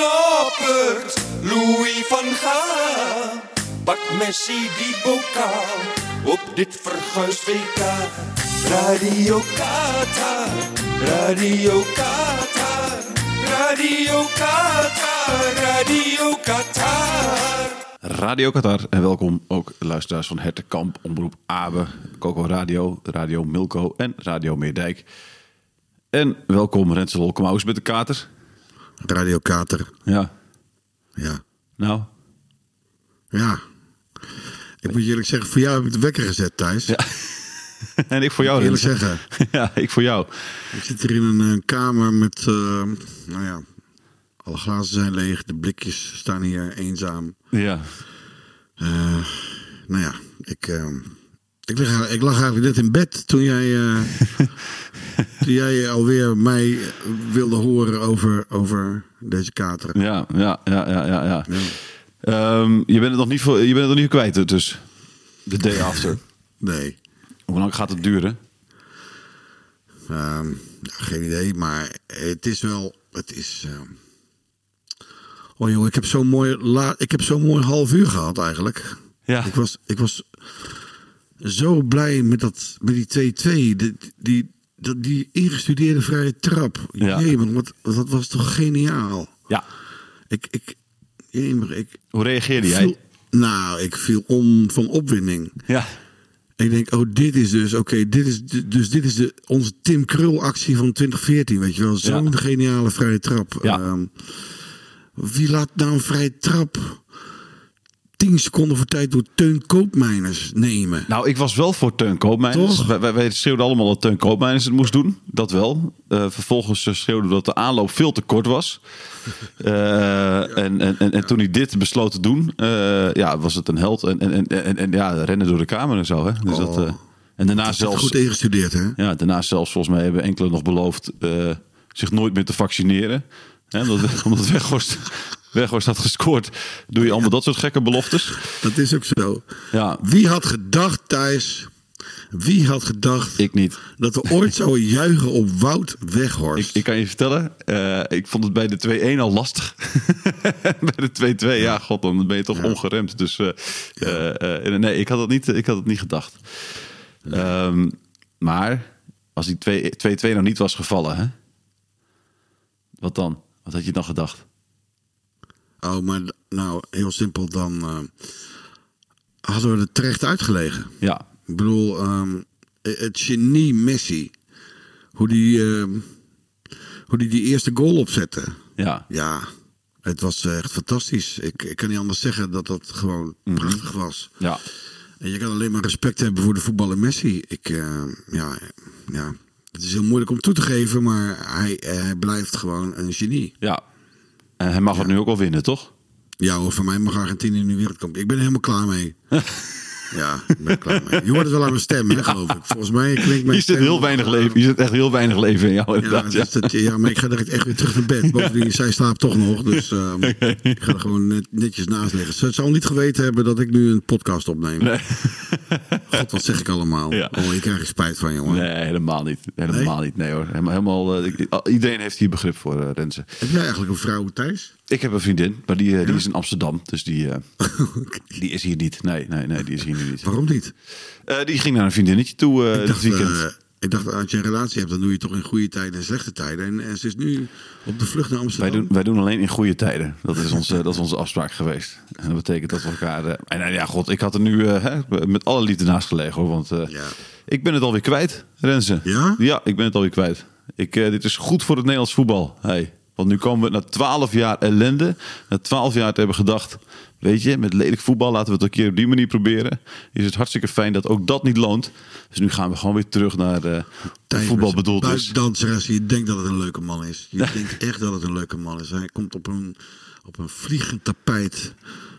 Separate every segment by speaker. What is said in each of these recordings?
Speaker 1: Noppert, Louis van Gaal. Pak Messi die bokaal op dit verguisd WK. Radio Qatar, Radio Qatar, Radio Qatar, Radio Qatar.
Speaker 2: Radio Qatar en welkom ook luisteraars van Hertenkamp, Omroep Abe, Coco Radio, Radio Milko en Radio Meerdijk. En welkom Rensel Holkemaus met de kater.
Speaker 3: Radio Kater.
Speaker 2: Ja,
Speaker 3: Ja.
Speaker 2: nou,
Speaker 3: Ja. Ik moet je eerlijk zeggen, voor jou heb ik de wekker gezet, Thijs.
Speaker 2: Ja. en ik voor jou
Speaker 3: Eerlijk
Speaker 2: Rensel.
Speaker 3: zeggen.
Speaker 2: Ja, ik voor jou.
Speaker 3: Ik zit hier in een eh, kamer met, eh, nou ja, alle glazen zijn leeg, de blikjes staan hier eenzaam.
Speaker 2: Ja,
Speaker 3: Eh, nou ja, ik, ik, lig, ik lag eigenlijk net in bed toen jij, toen jij alweer mij wilde horen over, over deze kater.
Speaker 2: ja, ja, ja, ja, ja. ja. Ehm, je bent het nog niet, voor, je bent het nog niet kwijt, dus de day after.
Speaker 3: Nee,
Speaker 2: Hoe lang gaat het duren?
Speaker 3: Ehm, ja, geen idee, maar het is wel. Het is. ehm, Oh joh, ik heb zo'n mooi, la... ik heb zo'n mooi half uur gehad eigenlijk.
Speaker 2: Ja.
Speaker 3: Ik was, ik was zo blij met, dat, met die 2-2. Die, die, dat, die ingestudeerde vrije trap.
Speaker 2: Ja.
Speaker 3: Wat, dat was toch geniaal.
Speaker 2: Ja.
Speaker 3: Ik, ik, jemig, ik
Speaker 2: Hoe reageerde jij?
Speaker 3: viel, nou, ik viel om van opwinding.
Speaker 2: Ja.
Speaker 3: Ik denk, oh, dit is dus, oké, dit is dus dit is de, onze Tim Krul actie van 2014, weet je wel. Zo'n
Speaker 2: Ja.
Speaker 3: geniale vrije trap.
Speaker 2: Ja.
Speaker 3: Ehm, wie laat nou een vrije trap 10 seconden voor tijd door Teun Koopmeiners nemen?
Speaker 2: Nou, ik was wel voor Teun Koopmeiners.
Speaker 3: Toch?
Speaker 2: Wij, wij, wij schreeuwden allemaal dat Teun Koopmeiners het moest doen. Dat wel. Eh, vervolgens eh, schreeuwden we dat de aanloop veel te kort was. Eh, en, en, en, en toen hij dit besloot te doen, ja, was het een held. En, en, en, en, ja, rennen door de kamer en zo. Hè? Dus dat, eh, en daarna zelfs,
Speaker 3: goed ingestudeerd, hè?
Speaker 2: ja, daarna zelfs, volgens mij hebben enkele nog beloofd zich nooit meer te vaccineren. Hè? Omdat, omdat Weghorst, Weghorst had gescoord, doe je allemaal dat soort gekke beloftes.
Speaker 3: Dat is ook zo.
Speaker 2: Ja.
Speaker 3: Wie had gedacht, Thijs, wie had gedacht
Speaker 2: Ik niet.
Speaker 3: dat we ooit zouden juichen op Wout Weghorst?
Speaker 2: Ik, ik kan je vertellen, eh, ik vond het bij de 2-1 al lastig. bij de 2-2, ja, god, dan ben je toch ongeremd. Dus eh, eh, nee, ik had het niet, ik had het niet gedacht. Ehm, maar als die 2 2-2 nou niet was gevallen, hè? wat dan? Wat had je dan gedacht?
Speaker 3: Oh, maar nou, heel simpel, dan eh, hadden we er terecht uitgelegen.
Speaker 2: Ja,
Speaker 3: Ik bedoel, ehm, het genie Messi, hoe die, ehm, hoe die die eerste goal opzette.
Speaker 2: ja,
Speaker 3: Ja, het was echt fantastisch. Ik, ik kan niet anders zeggen dat dat gewoon prachtig was.
Speaker 2: ja.
Speaker 3: En je kan alleen maar respect hebben voor de voetballer Messi. Ik, eh, ja, ja, het is heel moeilijk om toe te geven, maar hij, hij blijft gewoon een genie.
Speaker 2: ja. En hij mag het nu ook wel winnen, toch?
Speaker 3: Ja, hoor, voor mij mag Argentinië nu wereldkampioen. Ik ben er helemaal klaar mee. ja, ik ben klaar mee. Je hoort het wel aan mijn stem, hè, geloof ik. Volgens mij klinkt mijn
Speaker 2: Je zit heel weinig leven. Je zit echt heel weinig leven in jou,
Speaker 3: Ja,
Speaker 2: inderdaad. Ja,
Speaker 3: dat, ja, maar ik ga direct echt weer terug naar bed. Bovendien, zij slaapt toch nog. Dus ehm, ik ga er gewoon net, netjes naast liggen. Ze zal niet geweten hebben dat ik nu een podcast opneem. God, wat zeg ik allemaal?
Speaker 2: Ja.
Speaker 3: Oh, ik krijg er spijt van, jongen.
Speaker 2: Nee, helemaal niet. Helemaal niet. Nee hoor. Helemaal, helemaal, eh, ik- iedereen heeft hier begrip voor, eh Renze.
Speaker 3: Heb jij eigenlijk een vrouw, Thijs?
Speaker 2: Ik heb een vriendin, maar die, eh, die is in Amsterdam. Dus die, eh, die is hier niet. Nee, nee, nee, die is hier nu niet.
Speaker 3: Waarom niet?
Speaker 2: Eh, die ging naar een vriendinnetje toe eh
Speaker 3: ik,
Speaker 2: dit
Speaker 3: dacht,
Speaker 2: weekend.
Speaker 3: ik dacht, als je een relatie hebt, dan doe je toch in goede tijden en slechte tijden. En, en ze is nu op de vlucht naar
Speaker 2: wij,
Speaker 3: Amsterdam.
Speaker 2: doen, wij doen alleen in goede tijden. Dat is, onze, dat is onze afspraak geweest. En dat betekent dat we elkaar... en ja, god, ik had er nu met alle liefde naast gelegen. Hoor, want
Speaker 3: Ja.
Speaker 2: ik ben het alweer kwijt, Renze.
Speaker 3: Ja?
Speaker 2: Ja, ik ben het alweer kwijt. Ik, dit is goed voor het Nederlands voetbal. Hey, Want nu komen we na twaalf jaar ellende. Na twaalf jaar te hebben gedacht... Weet je, met lelijk voetbal laten we het een keer op die manier proberen. Is het hartstikke fijn dat ook dat niet loont. Dus nu gaan we gewoon weer terug naar
Speaker 3: Thijs
Speaker 2: voetbal bedoeld is.
Speaker 3: als je denkt dat het een leuke man is. Je denkt echt dat het een leuke man is. Hij komt op een, op een vliegend tapijt.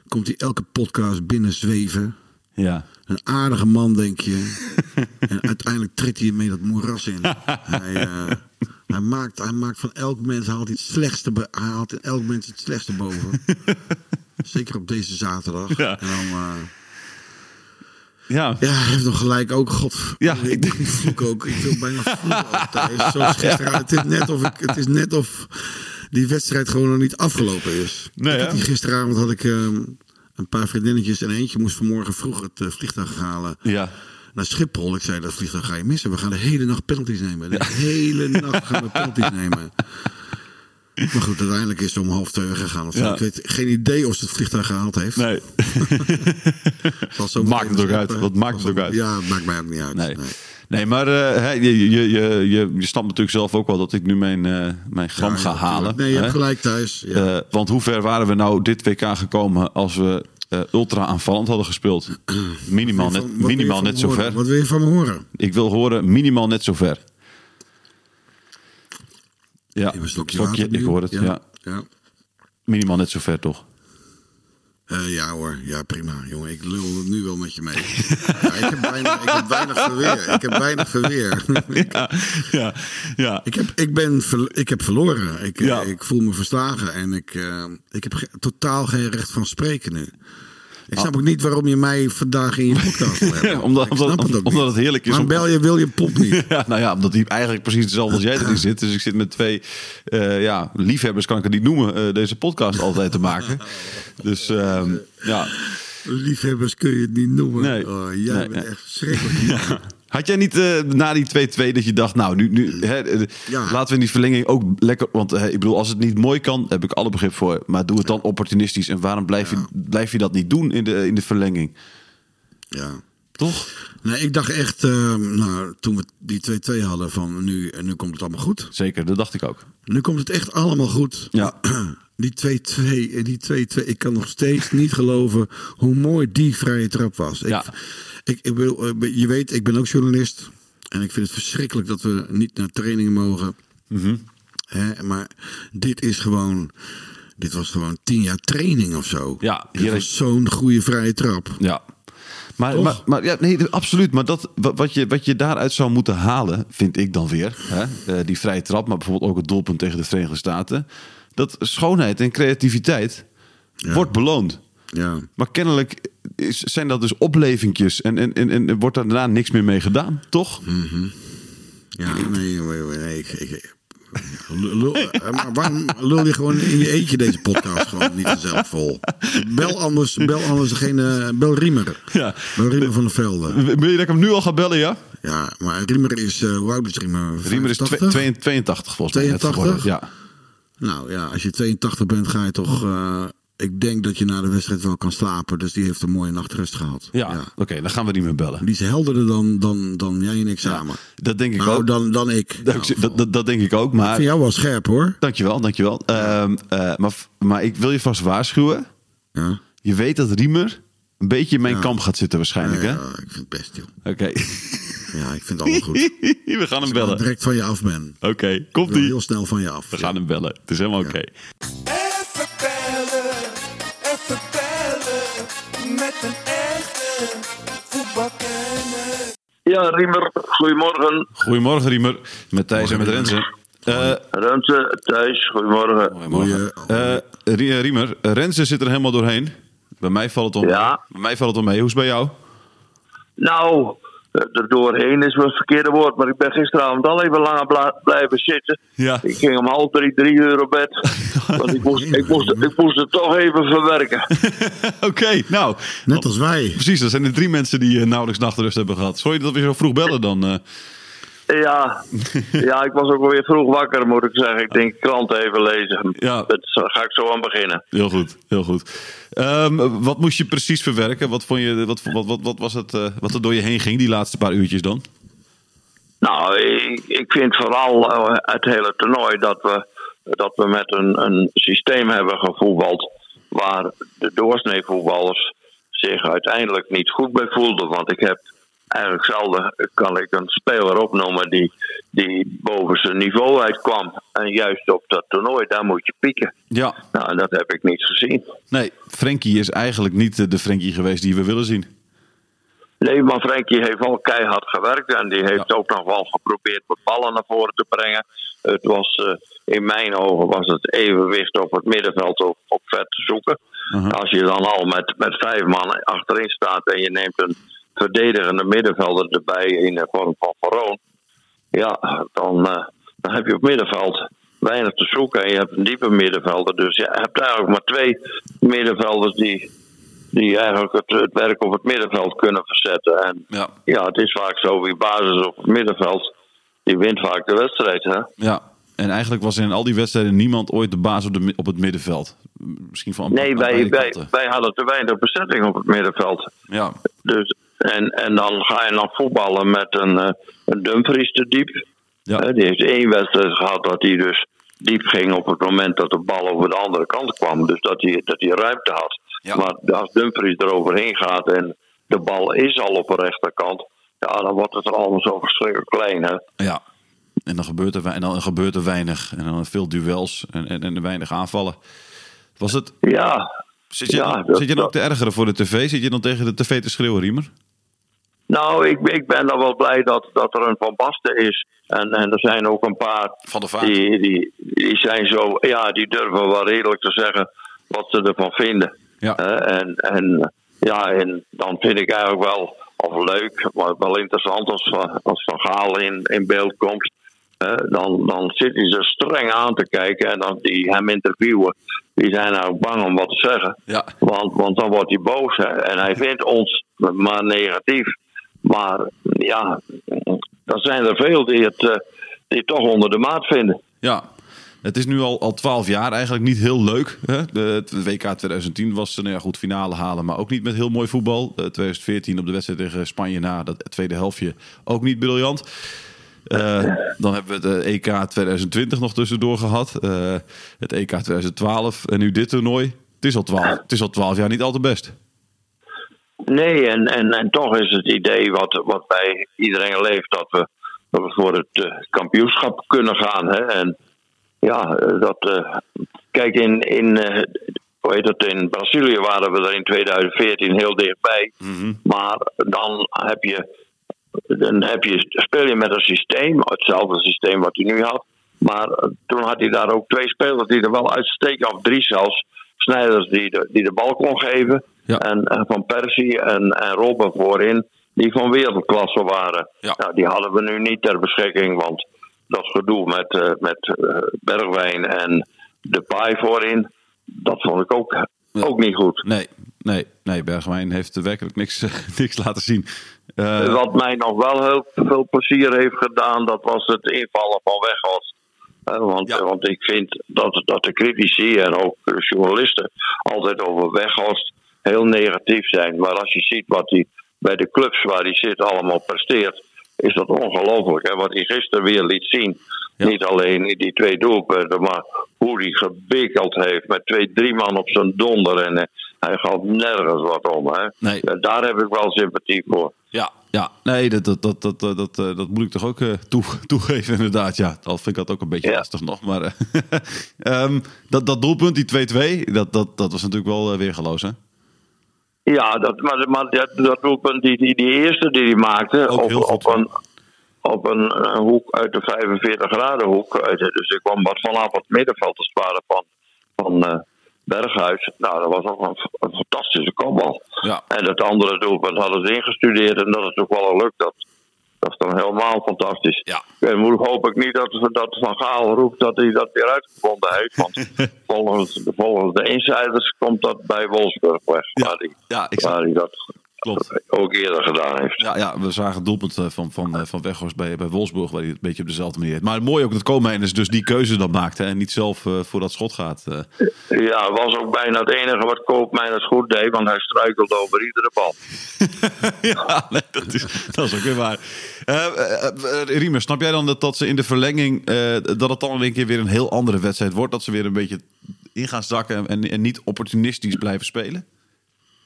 Speaker 3: Komt hij elke podcast binnen zweven.
Speaker 2: Ja.
Speaker 3: Een aardige man, denk je. en uiteindelijk trekt hij mee dat moeras in. hij, eh, hij, maakt, hij maakt van elk mens haalt hij het slechtste, haalt in elk mens het slechtste boven. Zeker op deze zaterdag.
Speaker 2: Ja.
Speaker 3: En dan, eh,
Speaker 2: Ja.
Speaker 3: ja, hij heeft nog gelijk ook. God,
Speaker 2: Ja,
Speaker 3: ik niet vloeken ook. Ik wil bijna vloeken. Zoals gisteren. Het is net of ik, het is net of die wedstrijd gewoon nog niet afgelopen is.
Speaker 2: Nee,
Speaker 3: ik die gisteravond had ik ehm, een paar vriendinnetjes en eentje moest vanmorgen vroeg het eh, vliegtuig halen
Speaker 2: Ja.
Speaker 3: naar Schiphol. Ik zei, dat vliegtuig ga je missen. We gaan de hele nacht penalties nemen. De hele nacht gaan we penalties nemen. Maar goed, uiteindelijk is ze om half twee weggegaan. Of.
Speaker 2: Ja.
Speaker 3: Ik weet geen idee of ze het vliegtuig gehaald heeft.
Speaker 2: Nee.
Speaker 3: Zo
Speaker 2: Maakt het ook uit. Wat maakt het ook uit?
Speaker 3: Ja, het maakt mij ook niet uit.
Speaker 2: Nee. Nee, maar eh, je, je, je, je, je snapt natuurlijk zelf ook wel dat ik nu mijn, eh, mijn gram
Speaker 3: Ja,
Speaker 2: ga halen.
Speaker 3: Nee, je
Speaker 2: hè?
Speaker 3: hebt gelijk thuis. Ja.
Speaker 2: Want hoe ver waren we nou dit WK gekomen als we eh, ultra aanvallend hadden gespeeld? Minimaal net, minimaal net zo
Speaker 3: horen?
Speaker 2: ver.
Speaker 3: Wat wil je van me horen?
Speaker 2: Ik wil horen minimaal net zo ver. Ja,
Speaker 3: stokje
Speaker 2: stokje, ik hoor het. Ja.
Speaker 3: ja.
Speaker 2: Minimaal net zo ver, toch?
Speaker 3: Eh, ja hoor, ja prima jongen. Ik lul nu wel met je mee. ja, ik, heb weinig, ik heb weinig verweer. Ik heb weinig verweer.
Speaker 2: Ja, ja, ja.
Speaker 3: ik, heb, ik, ben ik heb verloren. Ik,
Speaker 2: Ja.
Speaker 3: ik voel me verslagen. En ik, eh, ik heb ge- totaal geen recht van spreken nu. Ik snap ook niet waarom je mij vandaag in je podcast wil hebben.
Speaker 2: Omdat- omdat-
Speaker 3: het
Speaker 2: omdat het heerlijk is om-
Speaker 3: bel je William Pop niet?
Speaker 2: Ja, nou ja, omdat hij eigenlijk precies hetzelfde als jij erin zit. Dus ik zit met twee eh, ja, liefhebbers, kan ik het niet noemen, eh, deze podcast altijd te maken. Dus ehm, ja.
Speaker 3: Liefhebbers kun je het niet noemen.
Speaker 2: Nee.
Speaker 3: Oh, jij
Speaker 2: Nee,
Speaker 3: bent
Speaker 2: nee.
Speaker 3: echt verschrikkelijk.
Speaker 2: Had jij niet eh, na die 2-2 dat je dacht, nou, nu, nu hè, eh,
Speaker 3: Ja.
Speaker 2: laten we in die verlenging ook lekker. Want eh, ik bedoel, als het niet mooi kan, heb ik alle begrip voor. Maar doe het dan opportunistisch. En waarom blijf, je, blijf je dat niet doen in de, in de verlenging?
Speaker 3: Ja.
Speaker 2: Toch?
Speaker 3: Nee, ik dacht echt, eh, nou, toen we die 2-2 hadden, van nu, nu komt het allemaal goed.
Speaker 2: Zeker, dat dacht ik ook.
Speaker 3: Nu komt het echt allemaal goed.
Speaker 2: Ja.
Speaker 3: Die 2-2, eh, die 2-2, ik kan nog steeds niet geloven hoe mooi die vrije trap was. Ik,
Speaker 2: Ja.
Speaker 3: ik, ik wil, eh, je weet, ik ben ook journalist. En ik vind het verschrikkelijk dat we niet naar trainingen mogen.
Speaker 2: Mhm.
Speaker 3: Hè, maar dit is gewoon, dit was gewoon tien jaar training of zo.
Speaker 2: Ja,
Speaker 3: dit
Speaker 2: hier
Speaker 3: was
Speaker 2: is-
Speaker 3: zo'n goede vrije trap.
Speaker 2: Ja. Maar,
Speaker 3: Toch?
Speaker 2: maar, maar ja, nee, absoluut. Maar dat, wat, je, wat je daaruit zou moeten halen, vind ik dan weer. Hè? eh, die vrije trap, maar bijvoorbeeld ook het doelpunt tegen de Verenigde Staten. Dat schoonheid en creativiteit wordt beloond.
Speaker 3: Ja.
Speaker 2: Maar kennelijk is, zijn dat dus oplevingjes en, en, en, en wordt daar daarna niks meer mee gedaan, toch?
Speaker 3: Ja, nee, nee, nee, nee, ik, ik- lul- eh, maar waarom lul je gewoon in je eentje deze podcast gewoon niet zelf vol? Bel anders, bel anders degene, bel Riemer.
Speaker 2: Ja.
Speaker 3: Bel Riemer van der Velde.
Speaker 2: Wil je dat ik hem nu al ga bellen, ja?
Speaker 3: Ja, maar Riemer is, eh hoe oud is Riemer?
Speaker 2: Riemer is
Speaker 3: 85?
Speaker 2: twee- 82 volgens mij. net
Speaker 3: 82?
Speaker 2: geworden. Ja.
Speaker 3: Nou ja, als je 82 bent, ga je toch... eh, ik denk dat je na de wedstrijd wel kan slapen. Dus die heeft een mooie nachtrust gehad.
Speaker 2: Ja, oké, dan gaan we niet meer bellen.
Speaker 3: Die is helderder dan, dan, dan jij en ik samen.
Speaker 2: Dat denk ik
Speaker 3: nou,
Speaker 2: ook.
Speaker 3: dan, dan ik.
Speaker 2: Dat,
Speaker 3: Nou,
Speaker 2: dat, dat, dat denk ik ook,
Speaker 3: ik
Speaker 2: maar...
Speaker 3: vind jou wel scherp hoor.
Speaker 2: Dankjewel, dankjewel. Ehm, eh, maar, maar ik wil je vast waarschuwen.
Speaker 3: Ja,
Speaker 2: Je weet dat Riemer een beetje in mijn
Speaker 3: Ja.
Speaker 2: kamp gaat zitten waarschijnlijk, hè?
Speaker 3: ja, ik vind het best joh.
Speaker 2: Oké.
Speaker 3: Ja, ik vind het allemaal goed.
Speaker 2: we gaan hem
Speaker 3: ik
Speaker 2: bellen.
Speaker 3: direct van je af ben.
Speaker 2: Oké,
Speaker 3: Ik
Speaker 2: komt
Speaker 3: wil
Speaker 2: ie.
Speaker 3: heel snel van je af.
Speaker 2: We gaan hem bellen. Het is helemaal oké.
Speaker 1: Met een echte voetbalkenner.
Speaker 4: Ja, Riemer, goedemorgen.
Speaker 2: Goedemorgen Riemer, met Thijs en met Renze. Eh,
Speaker 4: Renze, Thijs, goedemorgen.
Speaker 2: goedemorgen. Eh, eh, Riemer, Renze zit er helemaal doorheen. Bij mij valt het om.
Speaker 4: Ja.
Speaker 2: Bij mij valt het om mee. Hoe is het bij jou?
Speaker 4: Nou, er doorheen is wel het verkeerde woord, maar ik ben gisteravond al even langer bla- blijven zitten.
Speaker 2: Ja.
Speaker 4: Ik ging om half drie, drie uur op bed. want ik moest, ik, moest, ik moest het toch even verwerken.
Speaker 2: Oké, nou.
Speaker 3: Net als wij.
Speaker 2: Precies, dat zijn de drie mensen die eh, nauwelijks nachtrust hebben gehad. Sorry dat we zo vroeg bellen dan. eh.
Speaker 4: Ja, ja, ik was ook alweer vroeg wakker, moet ik zeggen. Ik denk krant even lezen.
Speaker 2: Ja.
Speaker 4: Daar ga ik zo aan beginnen.
Speaker 2: Heel goed, heel goed. Ehm, wat moest je precies verwerken? Wat, vond je, wat, wat, wat, wat was het eh, wat er door je heen ging die laatste paar uurtjes dan?
Speaker 4: Nou, ik, ik vind vooral eh, het hele toernooi dat we dat we met een, een systeem hebben gevoetbald waar de doorsnee voetballers zich uiteindelijk niet goed bij voelden. Want ik heb eigenlijk zelden kan ik een speler opnoemen die, die boven zijn niveau uitkwam. En juist op dat toernooi, daar moet je pieken.
Speaker 2: Ja,
Speaker 4: Nou, en dat heb ik niet gezien.
Speaker 2: nee, Frenkie is eigenlijk niet de Frenkie geweest die we willen zien.
Speaker 4: Nee, maar Frenkie heeft wel keihard gewerkt en die heeft ook nog wel geprobeerd wat ballen naar voren te brengen. Het was, eh, in mijn ogen was het evenwicht op het middenveld op, op vet te zoeken. Als je dan al met, met vijf man achterin staat en je neemt een verdedigende middenvelder erbij in de vorm van Veroon. Ja, dan, eh, dan heb je op middenveld weinig te zoeken en je hebt een diepe middenvelder. Dus je hebt eigenlijk maar twee middenvelders die, die eigenlijk het, het werk op het middenveld kunnen verzetten. En
Speaker 2: Ja,
Speaker 4: ja, het is vaak zo, wie basis op het middenveld, die wint vaak de wedstrijd. Hè?
Speaker 2: ja. En eigenlijk was in al die wedstrijden niemand ooit de baas op, de, op het middenveld. Misschien van
Speaker 4: Nee, wij, wij, wij hadden te weinig bezetting op het middenveld.
Speaker 2: Ja,
Speaker 4: Dus, en, en dan ga je nog voetballen met een, eh, een Dumfries te diep.
Speaker 2: ja.
Speaker 4: Hè, die heeft één wedstrijd gehad dat hij dus diep ging op het moment dat de bal over de andere kant kwam. Dus dat hij, dat hij ruimte had.
Speaker 2: Ja.
Speaker 4: Maar als Dumfries eroverheen gaat en de bal is al op de rechterkant. Ja, dan wordt het er allemaal zo verschrikkelijk klein. Hè?
Speaker 2: ja. En dan gebeurt er, en dan gebeurt er weinig. En dan veel duels en, en, en weinig aanvallen. Was het,
Speaker 4: Ja,
Speaker 2: zit je,
Speaker 4: Ja,
Speaker 2: dan, zit je dan ook te ergeren voor de tv? Zit je dan tegen de tv te schreeuwen, Riemer?
Speaker 4: Nou, ik, ik ben dan wel blij dat, dat er een Van Basten is. En, en er zijn ook een paar
Speaker 2: Van de Vaart.
Speaker 4: die, die, die zijn zo, ja, die durven wel redelijk te zeggen wat ze ervan vinden.
Speaker 2: Ja.
Speaker 4: En, en ja, en dan vind ik eigenlijk wel, of leuk, maar wel interessant als, Van- als Van Gaal in, in beeld komt. Dan, dan zit hij ze streng aan te kijken en dan die hem interviewen. Die zijn nou bang om wat te zeggen.
Speaker 2: Ja.
Speaker 4: Want, want dan wordt hij boos. Hè. En hij vindt ons maar negatief. Maar ja, dan zijn er veel die het, eh, toch onder de maat vinden.
Speaker 2: Ja, het is nu al, al 12 jaar eigenlijk niet heel leuk. Hè? De, het WK 2010 was nou ja, goed finale halen, maar ook niet met heel mooi voetbal. Eh, 2014 op de wedstrijd tegen Spanje na dat tweede helftje ook niet briljant. Eh, dan hebben we het eh, EK 2020 nog tussendoor gehad. Eh, het EK 2012 en nu dit toernooi. Het is al 12, het is al 12 jaar niet al te best.
Speaker 4: Nee, en, en, en toch is het idee wat, wat bij iedereen leeft dat we, dat we voor het eh, kampioenschap kunnen gaan. Hè? En ja, eh, dat. eh, kijk, in, in, hoe heet het, in Brazilië waren we er in 2014 heel dichtbij. Maar dan heb je. Dan heb je, speel je met een systeem, hetzelfde systeem wat hij nu had. Maar toen had hij daar ook twee spelers die er wel uitsteken, of drie zelfs. Snijders die de, die de bal kon geven.
Speaker 2: Ja.
Speaker 4: En, en Van Persie en, en Robben voorin, die van wereldklasse waren.
Speaker 2: Ja.
Speaker 4: Nou, die hadden we nu niet ter beschikking, want dat gedoe met, eh, met eh, Bergwijn en de paai voorin, dat vond ik ook, ook niet goed.
Speaker 2: Nee, nee, nee. Bergwijn heeft werkelijk niks, niks laten zien. Eh,
Speaker 4: Wat mij nog wel heel veel plezier heeft gedaan, dat was het invallen van Weghorst. Eh, want,
Speaker 2: Ja.
Speaker 4: want ik vind dat, dat de critici en ook de journalisten altijd over Weghorst heel negatief zijn. Maar als je ziet wat hij bij de clubs waar hij zit allemaal presteert, is dat ongelooflijk. hè. Wat hij gisteren weer liet zien.
Speaker 2: Ja.
Speaker 4: Niet alleen in die twee doelpunten, maar hoe hij gebikkeld heeft met twee, drie man op zijn donder. En eh, hij gaat nergens wat om. Hè.
Speaker 2: Nee.
Speaker 4: En daar heb ik wel sympathie voor.
Speaker 2: Ja, ja. Nee, dat, dat, dat, dat, dat, dat, eh, dat moet ik toch ook eh, toe, toegeven inderdaad. Ja, al vind ik dat ook een beetje
Speaker 4: Ja.
Speaker 2: lastig nog. Maar eh, ehm, dat, dat doelpunt, die 2-2, dat, dat, dat was natuurlijk wel weergeloos, hè?
Speaker 4: Ja, dat, maar, maar dat, dat doelpunt, die, die, die eerste die hij maakte, op, op, een, op een, eh, hoek uit de 45 graden hoek. Dus ik kwam wat vanaf het middenveld te sparen van, van eh, Berghuis. Nou, dat was ook een, een fantastische kopbal.
Speaker 2: Ja.
Speaker 4: En dat andere doelpunt hadden ze ingestudeerd en dat is ook wel gelukt. Dat, dat is dan helemaal fantastisch.
Speaker 2: Ja.
Speaker 4: En moet hoop ik niet dat, dat Van Gaal roept dat hij dat weer uitgevonden heeft. Want volgens, volgens de insiders komt dat bij Wolfsburg weg.
Speaker 2: Ja.
Speaker 4: Waar hij,
Speaker 2: Ja,
Speaker 4: waar hij dat
Speaker 2: Klopt.
Speaker 4: ook eerder gedaan heeft.
Speaker 2: Ja, ja, we zagen het doelpunt eh, van, van, eh, van Weghorst bij, bij Wolfsburg, waar hij het een beetje op dezelfde manier heeft. Maar mooi ook dat Koolmeijers dus die keuze dan maakte en niet zelf eh, voor dat schot gaat.
Speaker 4: Ja, was ook bijna het enige wat Koopmeiners goed deed, want hij struikelde over iedere bal.
Speaker 2: ja, nee, dat, is, dat is ook weer waar. Eh, Riemer, snap jij dan dat, dat ze in de verlenging, dat het dan in één keer weer een heel andere wedstrijd wordt? Dat ze weer een beetje in gaan zakken en, en niet opportunistisch blijven spelen?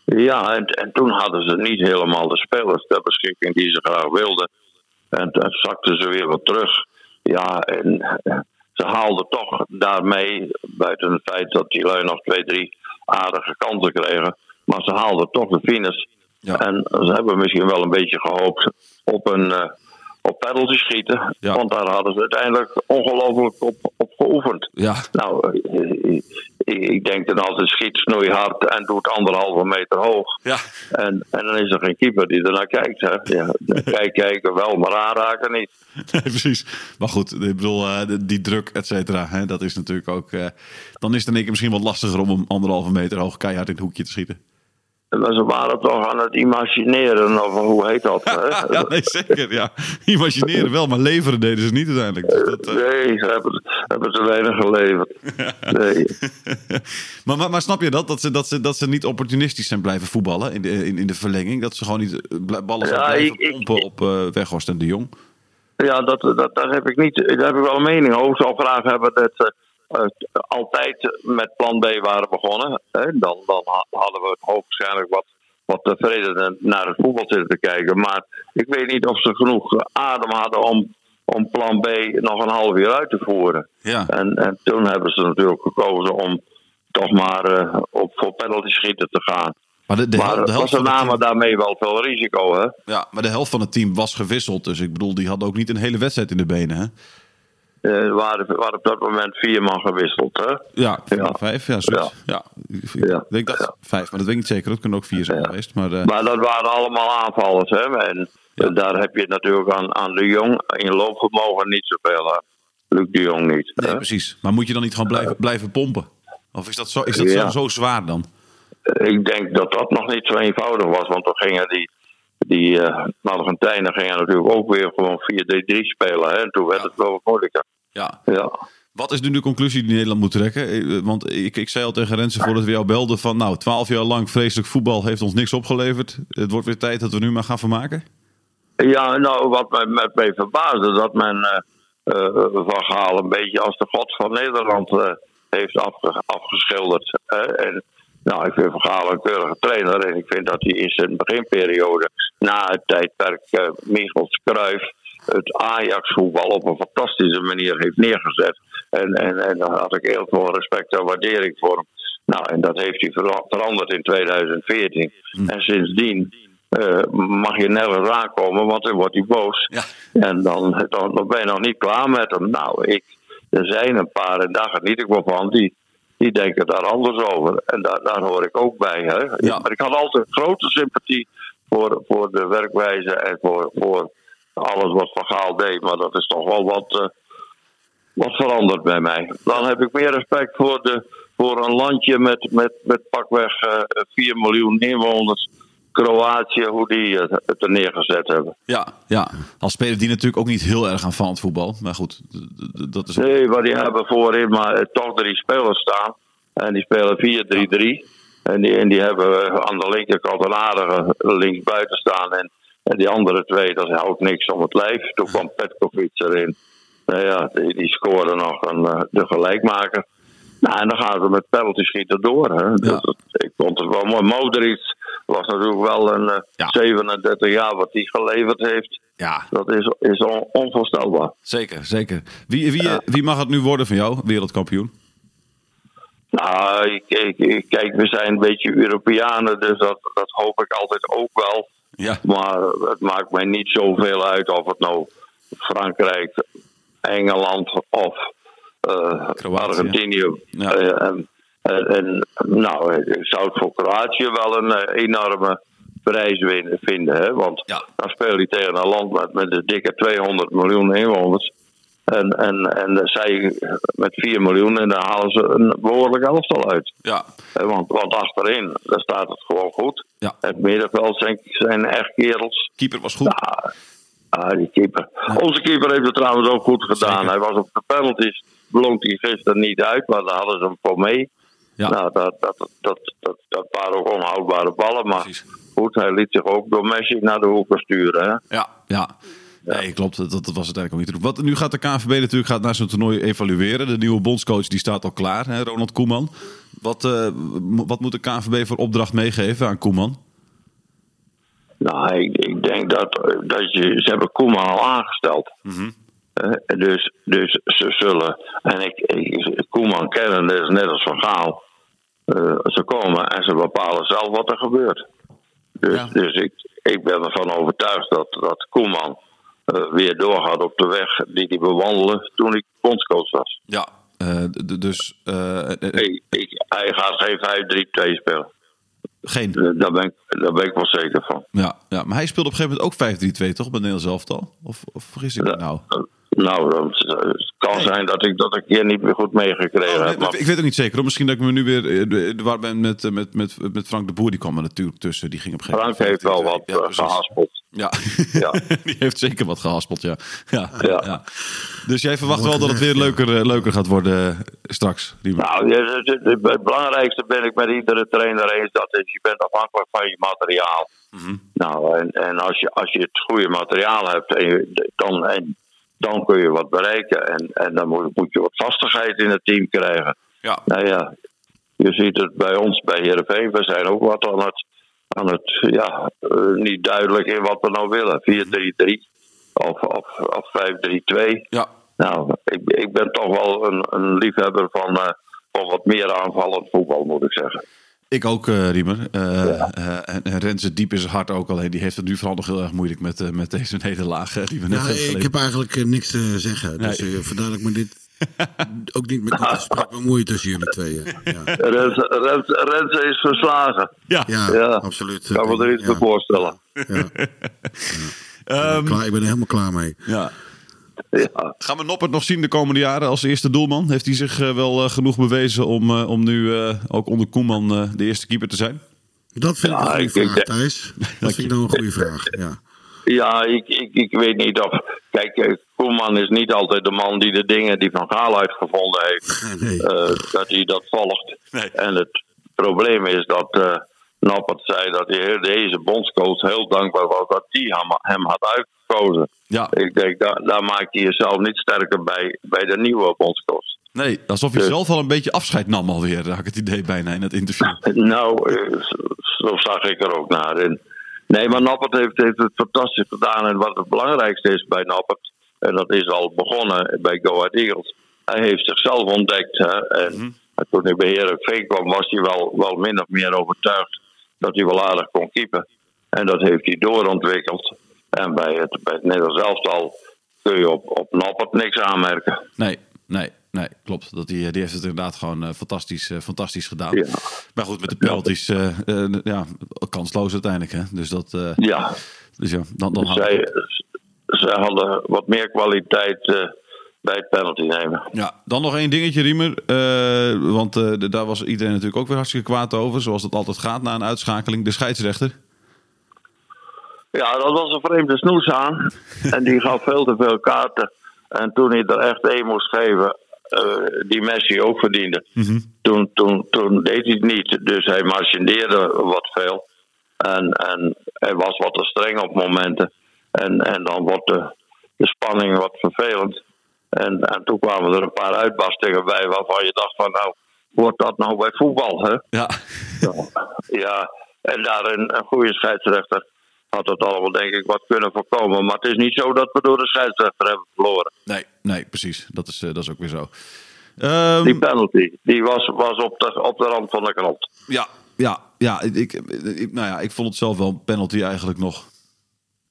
Speaker 4: Ja, en, en toen hadden ze niet helemaal de spelers ter beschikking die ze graag wilden. En toen zakten ze weer wat terug. Ja, en eh, ze haalden toch daarmee, buiten het feit dat die lui nog twee, drie aardige kansen kregen. Maar ze haalden toch de finish.
Speaker 2: Ja.
Speaker 4: En ze hebben misschien wel een beetje gehoopt op een eh, op penalty schieten.
Speaker 2: Ja.
Speaker 4: Want daar hadden ze uiteindelijk ongelooflijk op, op geoefend.
Speaker 2: Ja,
Speaker 4: Nou, eh, ik, ik denk dan altijd schiet snoeihard en doet anderhalve meter hoog.
Speaker 2: ja.
Speaker 4: En, en dan is er geen keeper die ernaar kijkt. Hè. Ja, kijk, kijken wel, maar aanraken niet.
Speaker 2: Nee, precies. Maar goed, ik bedoel, eh, die druk, et cetera, hè, dat is natuurlijk ook... eh, dan is het in één keer misschien wat lastiger om hem anderhalve meter hoog keihard in het hoekje te schieten.
Speaker 4: Maar ze waren toch aan het imagineren, of hoe heet dat? Hè?
Speaker 2: Ja, nee, zeker, ja. Imagineren wel, maar leveren deden ze niet uiteindelijk. Dus dat, eh,
Speaker 4: Nee, ze hebben, hebben te weinig geleverd. Nee.
Speaker 2: maar, maar, maar snap je dat? Dat ze, dat, ze, dat ze niet opportunistisch zijn blijven voetballen in de, in, in de verlenging? Dat ze gewoon niet eh, ballen zijn
Speaker 4: Ja,
Speaker 2: blijven
Speaker 4: ik- ik-
Speaker 2: pompen op eh Weghorst en de Jong?
Speaker 4: Ja, dat, dat, daar, heb ik niet, daar heb ik wel een mening over. Ik zou graag hebben dat ze altijd met plan B waren begonnen. Hè? Dan, dan ha- hadden we hoogstwaarschijnlijk wat, wat tevreden naar het voetbal zitten te kijken. Maar ik weet niet of ze genoeg adem hadden om, om plan B nog een half uur uit te voeren.
Speaker 2: Ja,
Speaker 4: En, en toen hebben ze natuurlijk gekozen om toch maar eh, op, voor penalty schieten te gaan.
Speaker 2: maar de, de, hel-
Speaker 4: maar
Speaker 2: de
Speaker 4: het
Speaker 2: helft
Speaker 4: was
Speaker 2: het
Speaker 4: namen daarmee wel veel risico, hè?
Speaker 2: ja, maar de helft van het team was gewisseld. Dus ik bedoel, die hadden ook niet een hele wedstrijd in de benen, hè?
Speaker 4: Eh, Er waren, waren op dat moment vier man gewisseld, hè?
Speaker 2: Ja, vier,
Speaker 4: Ja.
Speaker 2: vijf, ja, zoiets. Ja. Ik, ik
Speaker 4: Ja.
Speaker 2: denk dat vijf, maar dat weet ik niet zeker. Dat kunnen ook vier zijn geweest. Maar, eh,
Speaker 4: Maar dat waren allemaal aanvallers, hè? En daar heb je natuurlijk aan, aan de Jong in loopvermogen niet zoveel aan. Luc de Jong niet.
Speaker 2: nee,
Speaker 4: hè?
Speaker 2: precies. Maar moet je dan niet gewoon blijven, blijven pompen? Of is dat, zo, is dat zo, zo zwaar dan?
Speaker 4: Ik denk dat dat nog niet zo eenvoudig was, want dan gingen die, die eh Argentijnen gingen natuurlijk ook weer gewoon 4-3-3 spelen. Hè? En toen werd het wel wat moeilijker.
Speaker 2: Ja.
Speaker 4: Ja.
Speaker 2: Wat is nu de conclusie die Nederland moet trekken? Eh, Want ik, ik zei al tegen Rensen voordat we jou belden van... nou, twaalf jaar lang vreselijk voetbal heeft ons niks opgeleverd. Het wordt weer tijd dat we nu maar gaan vermaken.
Speaker 4: Ja, nou, wat mij, met mij verbaasde, dat men eh eh, Van Gaal een beetje als de god van Nederland eh, heeft afge- afgeschilderd. en, nou, ik vind Van Gaal een keurige trainer en ik vind dat hij in zijn beginperiode, na het tijdperk uh, Michels Cruijff, het Ajax-voetbal op een fantastische manier heeft neergezet. En, en, en daar had ik heel veel respect en waardering voor hem. Nou, en dat heeft hij vera- veranderd in 2014. En sindsdien eh, mag je nergens aankomen, want dan wordt hij boos.
Speaker 2: Ja.
Speaker 4: En dan, dan, dan ben je nog niet klaar met hem. Nou, ik, er zijn een paar, en daar geniet ik wel van, die, die denken daar anders over. En daar, daar hoor ik ook bij. Hè.
Speaker 2: Ja.
Speaker 4: Maar ik had altijd grote sympathie voor, voor de werkwijze en voor, voor alles wat Van Gaal deed. Maar dat is toch wel wat, eh, wat veranderd bij mij. Dan heb ik meer respect voor, de, voor een landje met, met, met pakweg eh 4 miljoen inwoners. Kroatië, hoe die het, het er neergezet hebben.
Speaker 2: Ja, ja. Als speler die natuurlijk ook niet heel erg aan van het voetbal. Maar goed, dat is...
Speaker 4: Nee, maar die hebben voorin maar eh, toch drie spelers staan. En die spelen 4-3-3. En die, en die hebben eh, aan de linkerkant een aardige linksbuiten staan. En, en die andere twee, dat houdt niks om het lijf. Toen kwam Petkovic erin. Nou ja, die, die scoorde nog een, eh, de gelijkmaker. Nou, en dan gaan ze met penalty schieten door. Hè. Dus
Speaker 2: Ja.
Speaker 4: dat- ik vond het wel mooi. Modric was natuurlijk wel een eh,
Speaker 2: Ja.
Speaker 4: 37 jaar wat hij geleverd heeft.
Speaker 2: Ja,
Speaker 4: Dat is, is on- onvoorstelbaar.
Speaker 2: zeker, zeker. Wie, wie, wie mag het nu worden van jou, wereldkampioen?
Speaker 4: Nou, ik, ik, ik- kijk, we zijn een beetje Europeanen, dus dat, dat hoop ik altijd ook wel.
Speaker 2: Ja,
Speaker 4: Maar het maakt mij niet zoveel uit of het nou Frankrijk, Engeland of eh,
Speaker 2: Kroatië.
Speaker 4: Argentinië.
Speaker 2: Ja.
Speaker 4: Eh, en, en, nou, ik zou het voor Kroatië wel een eh, enorme prijs win- vinden. Hè? Want
Speaker 2: Ja.
Speaker 4: dan speel je tegen een land met, met een dikke 200 miljoen inwoners. En, en, en zij met 4 miljoen en dan halen ze een behoorlijk elftal uit.
Speaker 2: Ja,
Speaker 4: Eh, Want, want achterin, daar staat het gewoon goed.
Speaker 2: Ja.
Speaker 4: Het middenveld zijn, zijn echt kerels.
Speaker 2: keeper was goed.
Speaker 4: Ja, ah, die keeper. Onze keeper heeft het trouwens ook goed gedaan.
Speaker 2: Zeker.
Speaker 4: Hij was op de penalties, bloot hij gisteren niet uit, maar daar hadden ze hem voor mee.
Speaker 2: Ja.
Speaker 4: Nou, dat, dat, dat, dat, dat waren ook onhoudbare ballen, maar
Speaker 2: Precies.
Speaker 4: goed, hij liet zich ook door Messi naar de hoeken sturen. Hè?
Speaker 2: Ja, ja. Nee, klopt. Dat, dat was uiteindelijk ook niet te doen. Wat, nu gaat de KNVB natuurlijk gaat naar zo'n toernooi evalueren. De nieuwe bondscoach die staat al klaar, hè, Ronald Koeman. Wat, eh, wat moet de KNVB voor opdracht meegeven aan Koeman?
Speaker 4: Nou, ik, ik denk dat, dat je, ze hebben Koeman al aangesteld. Eh, dus, dus ze zullen, en ik, ik Koeman kennen, dat is net als Van Gaal. Eh, ze komen en ze bepalen zelf wat er gebeurt. Dus,
Speaker 2: Ja.
Speaker 4: dus ik, ik ben ervan overtuigd dat, dat Koeman eh, weer doorgaat op de weg die hij bewandelde toen hij bondscoach was.
Speaker 2: Ja. eh, dus eh,
Speaker 4: Ik, ik, hij gaat geen 5-3-2 spelen.
Speaker 2: geen.
Speaker 4: Daar ben, ik, daar ben ik wel zeker van.
Speaker 2: Ja, ja, maar hij speelde op een gegeven moment ook 5-3-2, toch? Bij Nederlands elftal? Of, of vergis ik me nou?
Speaker 4: Nou, het kan zijn dat ik dat een keer niet meer goed meegekregen
Speaker 2: Oh,
Speaker 4: heb. Maar
Speaker 2: ik weet het niet zeker. hoor. Misschien dat ik me nu weer... Waar ben met, met, met, met Frank de Boer, die kwam er natuurlijk tussen. Die ging op een gegeven
Speaker 4: Frank heeft wel wat
Speaker 2: Ja,
Speaker 4: eh, gehaspeld.
Speaker 2: Ja.
Speaker 4: Ja.
Speaker 2: die heeft zeker wat gehaspeld, ja. Ja,
Speaker 4: Ja.
Speaker 2: ja. Dus jij verwacht wel dat het weer leuker, eh, leuker gaat worden eh, straks?
Speaker 4: Nou, het, belangrijkste ben ik met iedere trainer eens. Dat is, je bent afhankelijk van je materiaal.
Speaker 2: Mhm.
Speaker 4: Nou, en, en als, je, als je het goede materiaal hebt, en je, dan, en, dan kun je wat bereiken. En, en dan moet, moet je wat vastigheid in het team krijgen.
Speaker 2: Ja.
Speaker 4: Nou ja, je ziet het bij ons, bij Heerenveen. We zijn ook wat aan het, aan het ja, eh, niet duidelijk in wat we nou willen. 4-3-3 of, of, of 5-3-2.
Speaker 2: Ja.
Speaker 4: Nou, ik, ik ben toch wel een, een liefhebber van, eh, van wat meer aanvallend voetbal, moet ik zeggen.
Speaker 2: Ik ook, eh Riemer. Eh, eh, en, en Renze diep in zijn hart ook. Alleen die heeft het nu vooral nog heel erg moeilijk met, met deze nederlaag die we net
Speaker 3: Ja,
Speaker 2: hebben
Speaker 3: ik
Speaker 2: geleverd.
Speaker 3: heb eigenlijk niks te zeggen. Dus
Speaker 2: Nee.
Speaker 3: vandaar dat ik me dit ook niet met dit gesprek bemoei tussen jullie tweeën. Ja,
Speaker 4: Rens, Rens, Renze is verslagen.
Speaker 2: Ja.
Speaker 3: ja,
Speaker 4: Ja.
Speaker 3: absoluut.
Speaker 4: Ik kan me er iets
Speaker 3: ja.
Speaker 4: voorstellen.
Speaker 3: Ja. Ja, klaar, ik ben er helemaal klaar mee.
Speaker 2: ja.
Speaker 4: Ja.
Speaker 2: Gaan we Noppert nog zien de komende jaren als eerste doelman? Heeft hij zich eh, wel eh, genoeg bewezen om, eh, om nu eh, ook onder Koeman eh, de eerste keeper te zijn?
Speaker 3: Dat vind ik
Speaker 4: Ja,
Speaker 3: een goede vraag, Thijs. Dat vind ik nou een goede vraag. Ja.
Speaker 4: Ja, ik, ik, ik weet niet of. Kijk, Koeman is niet altijd de man die de dingen die Van Gaal uitgevonden heeft,
Speaker 3: Nee.
Speaker 4: eh, dat hij dat volgt.
Speaker 2: Nee.
Speaker 4: En het probleem is dat eh Noppert zei dat hij deze bondscoach heel dankbaar was dat hij hem, hem had uitgekozen.
Speaker 2: Ja,
Speaker 4: Ik denk, daar, daar maakt hij jezelf niet sterker bij, bij de nieuwe bondscoach.
Speaker 2: nee, alsof hij
Speaker 4: Dus-
Speaker 2: zelf al een beetje afscheid nam alweer, had ik het idee bijna in het interview.
Speaker 4: Nou, eh, zo- zag ik er ook naar in. Nee, maar Noppert heeft, heeft het fantastisch gedaan. En wat het belangrijkste is bij Noppert, en dat is al begonnen bij Go Ahead Eagles, hij heeft zichzelf ontdekt. Hè? En toen hij bij Heerenveen kwam, was hij wel, wel min of meer overtuigd dat hij wel aardig kon keepen. En dat heeft hij doorontwikkeld. En bij het, bij het Nederlands elftal kun je op, op Noppert niks aanmerken.
Speaker 2: Nee, nee, nee, klopt. Dat die, die heeft het inderdaad gewoon eh, fantastisch, eh, fantastisch gedaan.
Speaker 4: Ja.
Speaker 2: Maar goed, met de penalties, eh, eh, ja, kansloos uiteindelijk. Hè? Dus dat, eh,
Speaker 4: Ja,
Speaker 2: dus ja, dan, dan
Speaker 4: zij,
Speaker 2: het
Speaker 4: zij hadden wat meer kwaliteit eh, bij het penalty nemen.
Speaker 2: Ja, dan nog één dingetje, Riemer. Eh, want eh, daar was iedereen natuurlijk ook weer hartstikke kwaad over. Zoals dat altijd gaat na een uitschakeling. De scheidsrechter.
Speaker 4: Ja, dat was een vreemde snoes aan. en die gaf veel te veel kaarten. En toen hij er echt één moest geven, die Messi ook verdiende. toen, toen, toen deed hij het niet. Dus hij marchandeerde wat veel. En, en hij was wat te streng op momenten. En, en dan wordt de, de spanning wat vervelend. En, en toen kwamen er een paar uitbarstingen bij waarvan je dacht van nou, wordt dat nou bij voetbal, hè?
Speaker 2: Ja,
Speaker 4: Ja, en daar een, goede scheidsrechter had het allemaal denk ik wat kunnen voorkomen. Maar het is niet zo dat we door de scheidsrechter hebben verloren.
Speaker 2: nee, nee, precies. Dat is, eh, dat is ook weer zo. Ehm,
Speaker 4: Die penalty, die was, was op, de, op de rand van de krant.
Speaker 2: ja, ja, ja, ik, ik, ik- nou ja, ik vond het zelf wel een penalty eigenlijk nog.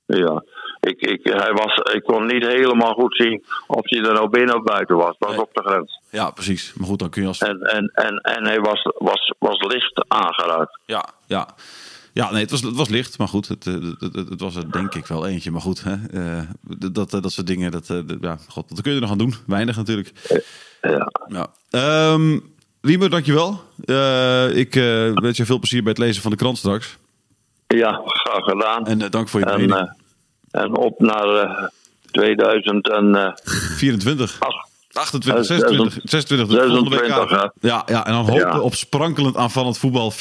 Speaker 4: Ja, ik, ik, hij was, ik kon niet helemaal goed zien of hij er nou binnen of buiten was. Het was
Speaker 2: Nee.
Speaker 4: op de grens.
Speaker 2: Ja, precies. Maar goed, dan kun je als...
Speaker 4: En, en, en, en hij was, was, was licht aangeraakt.
Speaker 2: Ja, ja. Ja, nee, het was, het was licht, maar goed, het, eh, het, het, het was er denk ik wel eentje. Maar goed, hè, eh, dat, dat, dat soort dingen, dat, eh, dat- ja, god, wat kun je er nog aan doen? Weinig natuurlijk.
Speaker 4: Ja.
Speaker 2: Ja. Ehm Riemer, dankjewel. Eh ik eh, wens je veel plezier bij het lezen van de krant straks.
Speaker 4: Ja, graag gedaan.
Speaker 2: En eh, dank voor je
Speaker 4: En,
Speaker 2: mening.
Speaker 4: eh, en op naar eh 2008.
Speaker 2: 24. 28, 26, 26, dus volgende week
Speaker 4: 26,
Speaker 2: aan. Ja, ja, en dan hopen
Speaker 4: Ja.
Speaker 2: op sprankelend aanvallend voetbal 4-3-3.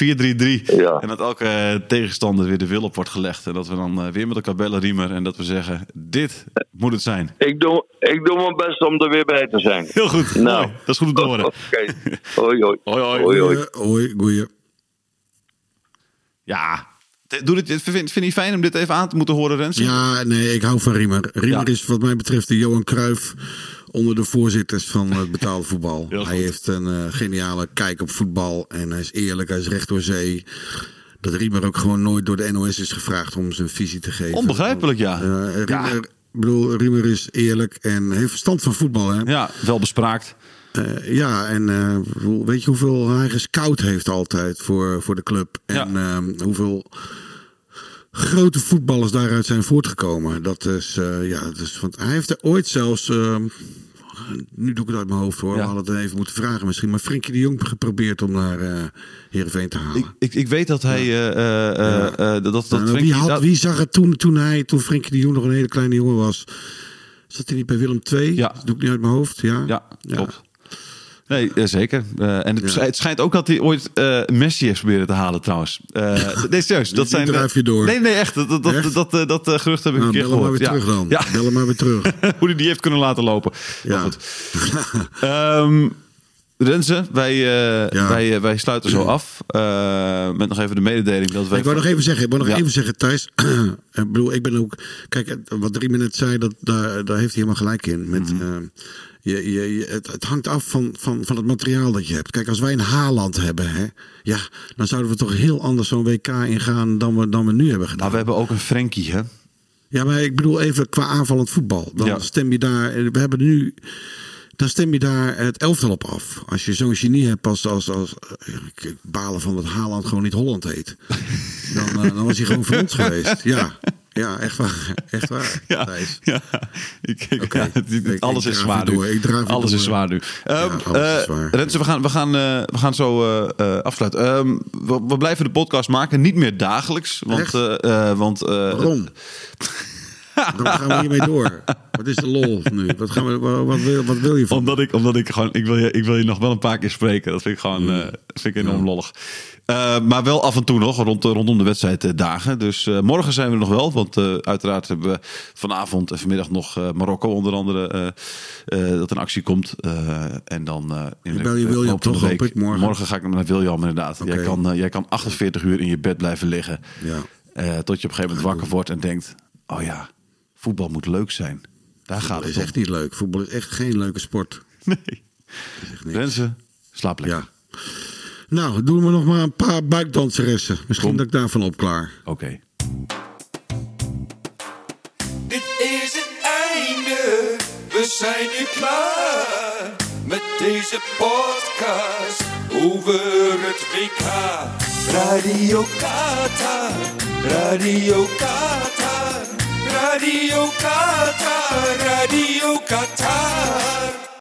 Speaker 4: Ja.
Speaker 2: En dat elke eh, tegenstander weer de wil op wordt gelegd. En dat we dan weer met elkaar bellen, Riemer. En dat we zeggen, dit moet het zijn.
Speaker 4: Ik doe, ik doe mijn best om er weer bij te zijn.
Speaker 2: Heel goed,
Speaker 4: Nou.
Speaker 2: Dat is goed om te horen.
Speaker 4: Oké. Hoi, hoi.
Speaker 2: Hoi, hoi.
Speaker 4: hoi, hoi.
Speaker 3: Hoi, goeie.
Speaker 2: Ja, doe dit, vind, vind je het fijn om dit even aan te moeten horen, Rens?
Speaker 3: Ja, nee, ik hou van Riemer. Riemer
Speaker 2: Ja.
Speaker 3: is wat mij betreft de Johan Cruijff onder de voorzitters van het betaalde voetbal. Hij
Speaker 2: goed.
Speaker 3: heeft een eh, geniale kijk op voetbal en hij is eerlijk, hij is recht door zee. Dat Riemer ook gewoon nooit door de NOS is gevraagd om zijn visie te geven.
Speaker 2: Onbegrijpelijk, ja.
Speaker 3: Eh, Riemer,
Speaker 2: Ja.
Speaker 3: bedoel, Riemer is eerlijk en heeft verstand van voetbal. Hè?
Speaker 2: Ja, wel bespraakt.
Speaker 3: Eh, ja, en eh, weet je hoeveel hij gescout heeft altijd voor, voor de club? En
Speaker 2: Ja.
Speaker 3: ehm, hoeveel grote voetballers daaruit zijn voortgekomen. Dat is, eh, ja, dat is, want hij heeft er ooit zelfs, ehm, nu doe ik het uit mijn hoofd hoor,
Speaker 2: Ja.
Speaker 3: we hadden het even moeten vragen misschien, maar Frenkie de Jong geprobeerd om naar eh Heerenveen te halen.
Speaker 2: Ik, ik, ik weet dat hij... eh, eh, eh, eh, dat, dat,
Speaker 3: Nou, wie,
Speaker 2: Frenkie-
Speaker 3: had,
Speaker 2: dat-
Speaker 3: wie zag het toen, toen hij, toen Frenkie de Jong nog een hele kleine jongen was? Zat hij niet bij Willem II?
Speaker 2: Ja.
Speaker 3: Dat doe ik niet uit mijn hoofd, ja?
Speaker 2: Ja, klopt. Nee, eh, zeker. Eh, en het, het schijnt ook dat hij ooit eh, Messi heeft proberen te halen trouwens. Eh nee, serieus. Dat zijn,
Speaker 3: drijf je door.
Speaker 2: Nee, nee, echt. Dat, dat, dat,
Speaker 3: Echt?
Speaker 2: dat, dat, gerucht heb ik
Speaker 3: Nou,
Speaker 2: een keer
Speaker 3: bel hem maar
Speaker 2: gehoord.
Speaker 3: weer terug dan.
Speaker 2: Ja.
Speaker 3: Bel hem maar weer terug.
Speaker 2: Hoe hij die heeft kunnen laten lopen.
Speaker 3: Ja.
Speaker 2: Goed. Ehm, Renze, wij,
Speaker 3: Ja.
Speaker 2: wij, wij sluiten zo af. met nog even de mededeling dat wij...
Speaker 3: Ik wou nog even zeggen, ik wou nog
Speaker 2: Ja.
Speaker 3: even zeggen, Thijs. ik bedoel, ik ben ook. Kijk, wat Riemen net zei, dat, daar, daar heeft hij helemaal gelijk in. Met,
Speaker 2: Mhm.
Speaker 3: Je, je, je- het, het hangt af van, van, van het materiaal dat je hebt. Kijk, als wij een Haaland hebben, hè, ja, dan zouden we toch heel anders zo'n WK ingaan dan we, dan we nu hebben gedaan.
Speaker 2: Maar we hebben ook een Frenkie, hè?
Speaker 3: Ja, maar ik bedoel even qua aanvallend voetbal. Dan
Speaker 2: Ja.
Speaker 3: stem je daar. We hebben nu. Dan stem je daar het elftal op af. Als je zo'n genie hebt als, als, als eh, ik- ik balen van dat Haaland gewoon niet Holland heet. Dan, eh, dan was hij gewoon voor ons geweest. Ja, ja echt waar. Echt waar.
Speaker 2: Ja,
Speaker 3: Thijs.
Speaker 2: ja. Ik, ik-
Speaker 3: Oké.
Speaker 2: ja,
Speaker 3: Ik-
Speaker 2: alles is zwaar nu.
Speaker 3: Ik weer
Speaker 2: alles is
Speaker 3: door.
Speaker 2: zwaar nu. Ehm,
Speaker 3: alles is
Speaker 2: eh,
Speaker 3: zwaar.
Speaker 2: Renze, we gaan, we gaan, eh, we gaan zo eh, afsluiten. Ehm, we, we blijven de podcast maken, niet meer dagelijks. Want, want
Speaker 3: Waarom? Waarom gaan we hiermee door? Wat is de lol nu? Wat, gaan we, wat, wil, wat wil je van?
Speaker 2: Omdat ik, omdat ik gewoon, ik wil, je, ik wil je nog wel een paar keer spreken. Dat vind ik gewoon, eh, vind ik enorm lollig. Eh, maar wel af en toe nog, rond, rondom de wedstrijddagen. Dus eh, morgen zijn we nog wel. Want eh, uiteraard hebben we vanavond en vanmiddag nog Marokko onder andere. dat in actie komt. En dan in
Speaker 3: bel je William toch, hoop ik, morgen?
Speaker 2: ga ik naar William inderdaad. Jij, kan, jij kan 48 uur in je bed blijven liggen.
Speaker 3: Ja.
Speaker 2: tot je op een gegeven moment wakker wordt en denkt... Oh ja, voetbal moet leuk zijn. Daar gaat het
Speaker 3: is
Speaker 2: om.
Speaker 3: echt niet leuk. Voetbal is echt geen leuke sport.
Speaker 2: Nee. Renze, slaap lekker.
Speaker 3: Ja. Nou, doen we nog maar een paar buikdanseressen. Misschien
Speaker 2: Kom.
Speaker 3: dat ik daarvan opklaar.
Speaker 2: Oké.
Speaker 1: Dit is het einde, we zijn nu klaar met deze podcast over het WK. Radio Qatar, Radio Qatar, Radio Qatar, Radio Qatar.